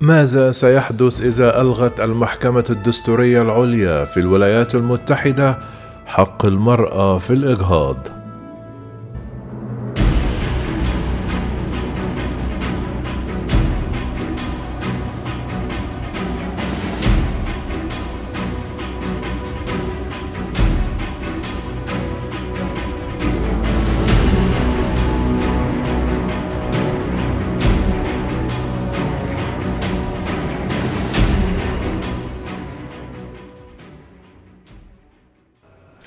ماذا سيحدث إذا ألغت المحكمة الدستورية العليا في الولايات المتحدة حق المرأة في الإجهاض؟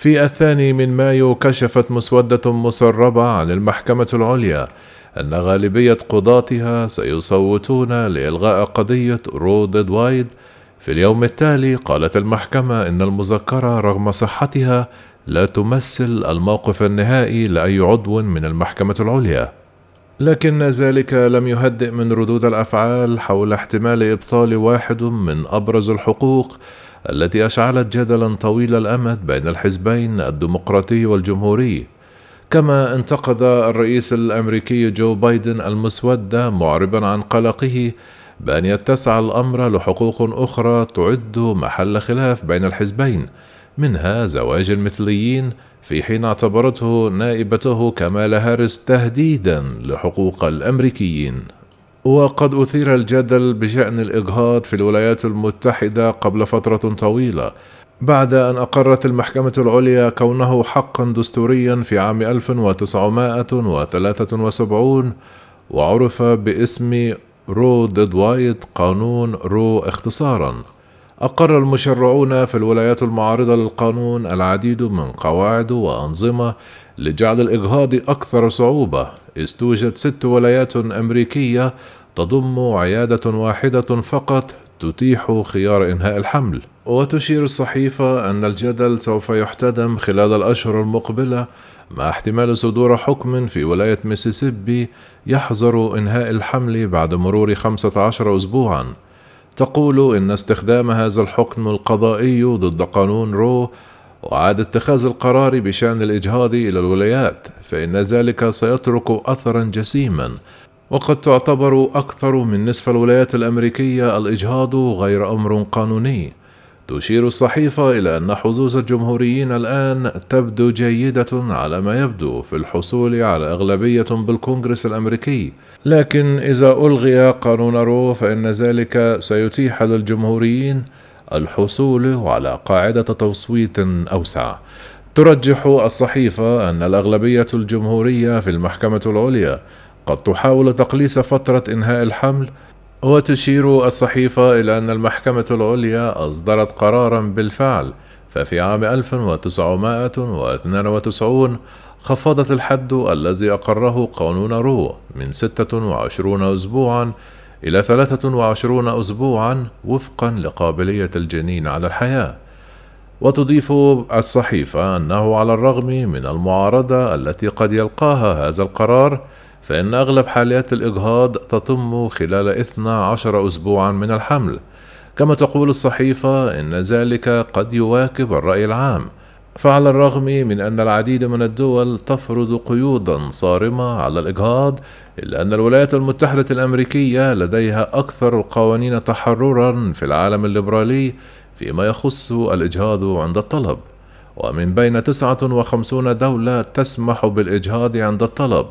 في الثاني من مايو كشفت مسودة مسربة عن المحكمة العليا أن غالبية قضاتها سيصوتون لإلغاء قضية رو ضد وايد. في اليوم التالي قالت المحكمة إن المذكرة رغم صحتها لا تمثل الموقف النهائي لأي عضو من المحكمة العليا. لكن ذلك لم يهدئ من ردود الأفعال حول احتمال إبطال واحد من أبرز الحقوق التي أشعلت جدلا طويل الأمد بين الحزبين الديمقراطي والجمهوري. كما انتقد الرئيس الأمريكي جو بايدن المسوده معربا عن قلقه بأن يتسع الأمر لحقوق أخرى تعد محل خلاف بين الحزبين منها زواج المثليين في حين اعتبرته نائبته كمال هارس تهديدا لحقوق الأمريكيين. وقد أثير الجدل بشأن الإجهاض في الولايات المتحدة قبل فترة طويلة بعد أن أقرت المحكمة العليا كونه حقا دستوريا في عام 1973 وعرف باسم رو ضد وايد قانون رو اختصارا. أقر المشرعون في الولايات المعارضة للقانون العديد من قواعد وأنظمة لجعل الإجهاض أكثر صعوبة إذ توجد ست ولايات أمريكية تضم عيادة واحدة فقط تتيح خيار إنهاء الحمل. وتشير الصحيفة أن الجدل سوف يحتدم خلال الأشهر المقبلة مع احتمال صدور حكم في ولاية ميسيسيبي يحظر إنهاء الحمل بعد مرور 15 أسبوعًا. تقول إن استخدام هذا الحكم القضائي ضد قانون رو وعاد اتخاذ القرار بشأن الإجهاض إلى الولايات فإن ذلك سيترك أثرا جسيما وقد تعتبر أكثر من نصف الولايات الأمريكية الإجهاض غير أمر قانوني. تشير الصحيفة إلى أن حظوظ الجمهوريين الآن تبدو جيدة على ما يبدو في الحصول على أغلبية بالكونغرس الأمريكي، لكن إذا ألغي قانون رو فإن ذلك سيتيح للجمهوريين الحصول على قاعدة تصويت أوسع. ترجح الصحيفة أن الأغلبية الجمهورية في المحكمة العليا قد تحاول تقليص فترة إنهاء الحمل وتشير الصحيفة إلى أن المحكمة العليا أصدرت قرارا بالفعل ففي عام 1992 خفضت الحد الذي أقره قانون رو من 26 أسبوعا إلى 23 أسبوعا وفقا لقابلية الجنين على الحياة. وتضيف الصحيفة أنه على الرغم من المعارضة التي قد يلقاها هذا القرار فإن أغلب حالات الإجهاض تتم خلال 12 أسبوعا من الحمل. كما تقول الصحيفة إن ذلك قد يواكب الرأي العام. فعلى الرغم من أن العديد من الدول تفرض قيودا صارمة على الإجهاض إلا أن الولايات المتحدة الأمريكية لديها أكثر القوانين تحررا في العالم الليبرالي فيما يخص الإجهاض عند الطلب. ومن بين 59 دولة تسمح بالإجهاض عند الطلب.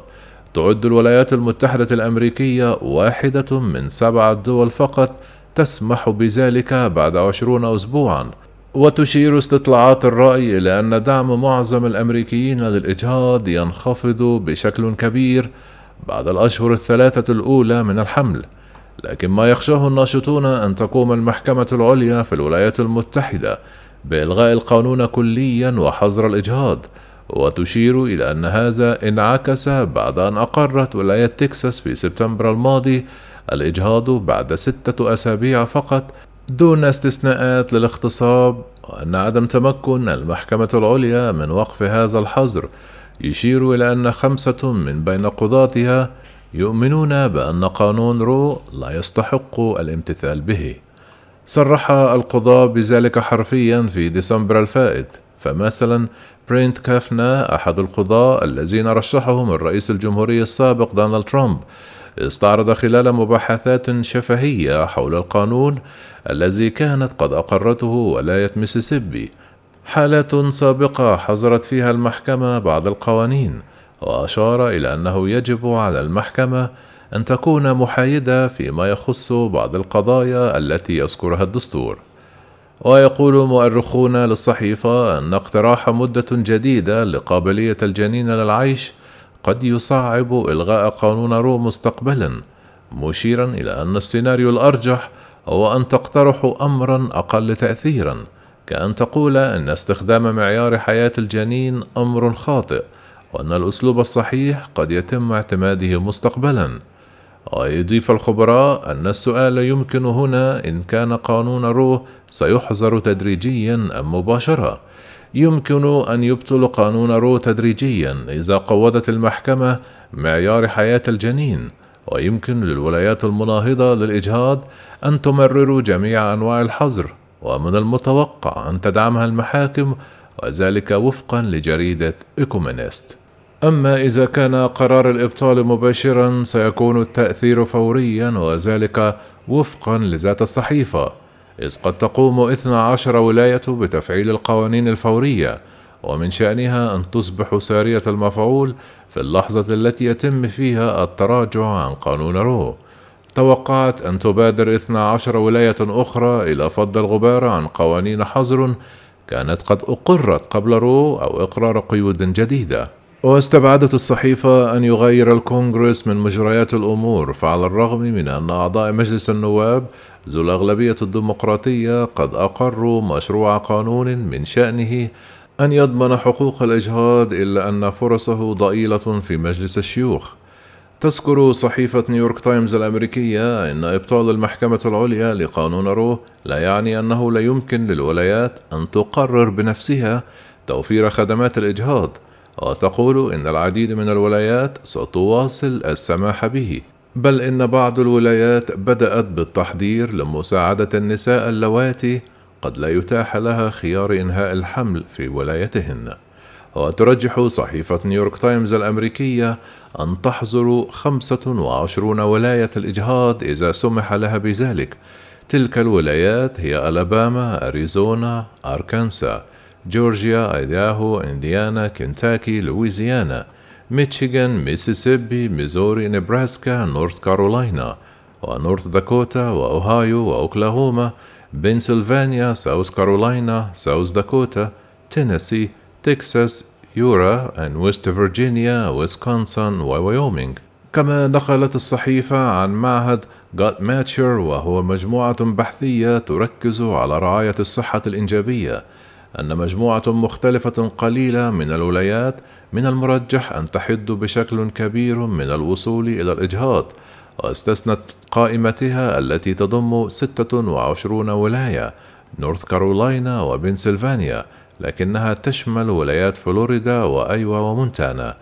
تعد الولايات المتحدة الأمريكية واحدة من سبعة دول فقط تسمح بذلك بعد عشرون أسبوعا. وتشير استطلاعات الرأي إلى أن دعم معظم الأمريكيين للإجهاض ينخفض بشكل كبير بعد الأشهر الثلاثة الأولى من الحمل لكن ما يخشاه الناشطون أن تقوم المحكمة العليا في الولايات المتحدة بإلغاء القانون كليا وحظر الإجهاض وتشير إلى أن هذا انعكس بعد أن أقرت ولاية تكساس في سبتمبر الماضي الإجهاض بعد ستة أسابيع فقط دون استثناءات للاغتصاب وأن عدم تمكن المحكمة العليا من وقف هذا الحظر يشير إلى أن خمسة من بين قضاتها يؤمنون بأن قانون رو لا يستحق الامتثال به. صرح القضاة بذلك حرفيا في ديسمبر الفائت، فمثلا بريت كافانا أحد القضاة الذين رشحهم الرئيس الجمهوري السابق دونالد ترامب استعرض خلال مباحثات شفهية حول القانون الذي كانت قد أقرته ولاية ميسيسيبي حالات سابقة حظرت فيها المحكمة بعض القوانين وأشار إلى أنه يجب على المحكمة أن تكون محايدة فيما يخص بعض القضايا التي يذكرها الدستور. ويقول مؤرخون للصحيفة أن اقتراح مدة جديدة لقابلية الجنين للعيش قد يصعب إلغاء قانون رو مستقبلا مشيرا إلى أن السيناريو الأرجح هو أن تقترحوا أمرا أقل تأثيرا كأن تقول أن استخدام معيار حياة الجنين أمر خاطئ وأن الأسلوب الصحيح قد يتم اعتماده مستقبلا. ويضيف الخبراء أن السؤال يمكن هنا إن كان قانون رو سيحظر تدريجيا أم مباشرة. يمكن أن يبطل قانون رو تدريجيا إذا قوضت المحكمة معيار حياة الجنين ويمكن للولايات المناهضة للإجهاض أن تمرر جميع أنواع الحظر ومن المتوقع أن تدعمها المحاكم وذلك وفقا لجريدة إيكونوميست أما إذا كان قرار الإبطال مباشرا سيكون التأثير فوريا وذلك وفقا لذات الصحيفة. إذ قد تقوم 12 ولاية بتفعيل القوانين الفورية ومن شأنها أن تصبح سارية المفعول في اللحظة التي يتم فيها التراجع عن قانون رو. توقعت أن تبادر 12 ولاية أخرى إلى فض الغبار عن قوانين حظر كانت قد أقرت قبل رو أو إقرار قيود جديدة. واستبعدت الصحيفة أن يغير الكونغرس من مجريات الأمور فعلى الرغم من أن أعضاء مجلس النواب ذو الأغلبية الديمقراطية قد أقروا مشروع قانون من شأنه أن يضمن حقوق الإجهاض إلا أن فرصه ضئيلة في مجلس الشيوخ. تذكر صحيفة نيويورك تايمز الأمريكية أن إبطال المحكمة العليا لقانون رو لا يعني أنه لا يمكن للولايات أن تقرر بنفسها توفير خدمات الإجهاض وتقول إن العديد من الولايات ستواصل السماح به. بل إن بعض الولايات بدأت بالتحضير لمساعدة النساء اللواتي قد لا يتاح لها خيار إنهاء الحمل في ولايتهن. وترجح صحيفة نيويورك تايمز الأمريكية أن تحظر 25 ولاية الإجهاض إذا سمح لها بذلك. تلك الولايات هي ألاباما، أريزونا، أركنسا، جورجيا، أيداهو، إنديانا، كنتاكي، لويزيانا، ميشيغان، ميسيسيبي، ميزوري، نبراسكا، نورث كارولاينا، ونورث داكوتا، وأوهايو، وأوكلاهوما، بنسلفانيا، ساوث كارولاينا، ساوث داكوتا، تينيسي، تكساس، يوتا، and ويست فيرجينيا، ويسكونسن، وويومينغ. كما نقلت الصحيفة عن معهد جوتماتشر وهو مجموعة بحثية تركز على رعاية الصحة الإنجابية أن مجموعة مختلفة قليلة من الولايات من المرجح أن تحد بشكل كبير من الوصول إلى الإجهاض واستثنت قائمتها التي تضم 26 ولاية نورث كارولاينا وبنسلفانيا لكنها تشمل ولايات فلوريدا وأيوا ومونتانا.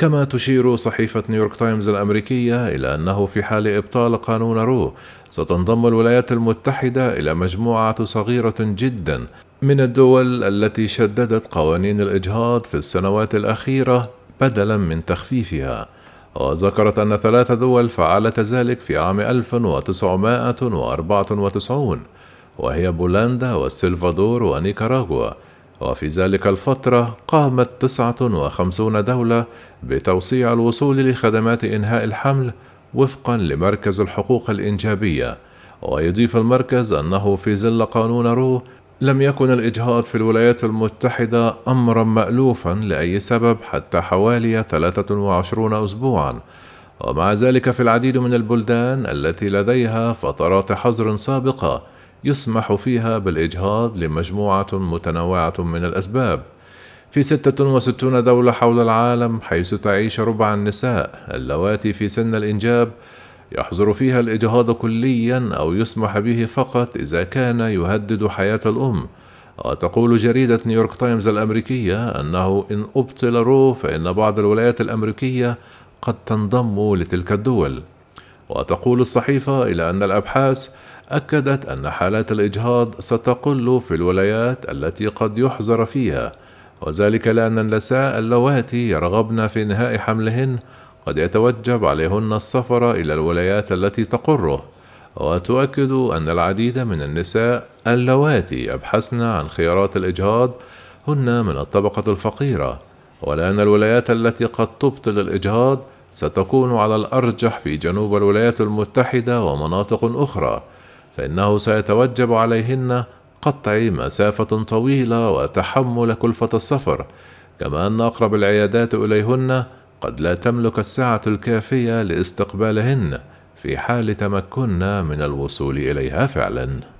كما تشير صحيفة نيويورك تايمز الأمريكية إلى أنه في حال إبطال قانون رو ستنضم الولايات المتحدة إلى مجموعة صغيرة جدا من الدول التي شددت قوانين الإجهاض في السنوات الأخيرة بدلا من تخفيفها. وذكرت أن ثلاث دول فعلت ذلك في عام 1994 وهي بولندا والسلفادور ونيكاراغوا. وفي ذلك الفترة قامت 59 دولة بتوسيع الوصول لخدمات إنهاء الحمل وفقا لمركز الحقوق الإنجابية. ويضيف المركز أنه في ظل قانون رو لم يكن الإجهاض في الولايات المتحدة أمرا مألوفا لأي سبب حتى حوالي 23 أسبوعا. ومع ذلك في العديد من البلدان التي لديها فترات حظر سابقة يسمح فيها بالإجهاض لمجموعة متنوعة من الأسباب. في 66 دولة حول العالم حيث تعيش ربع النساء اللواتي في سن الإنجاب يحظر فيها الإجهاض كليا أو يسمح به فقط إذا كان يهدد حياة الأم. وتقول جريدة نيويورك تايمز الأمريكية أنه إن أبطل رو فإن بعض الولايات الأمريكية قد تنضم لتلك الدول. وتقول الصحيفة إلى أن الأبحاث أكدت أن حالات الإجهاض ستقل في الولايات التي قد يحظر فيها وذلك لأن النساء اللواتي يرغبن في إنهاء حملهن قد يتوجب عليهن السفر إلى الولايات التي تقره وتؤكد أن العديد من النساء اللواتي يبحثن عن خيارات الإجهاض هن من الطبقة الفقيرة ولأن الولايات التي قد تبطل الإجهاض ستكون على الأرجح في جنوب الولايات المتحدة ومناطق أخرى. فإنه سيتوجب عليهن قطع مسافة طويلة وتحمل كلفة السفر كما أن أقرب العيادات إليهن قد لا تملك السعة الكافية لاستقبالهن في حال تمكنا من الوصول إليها فعلاً.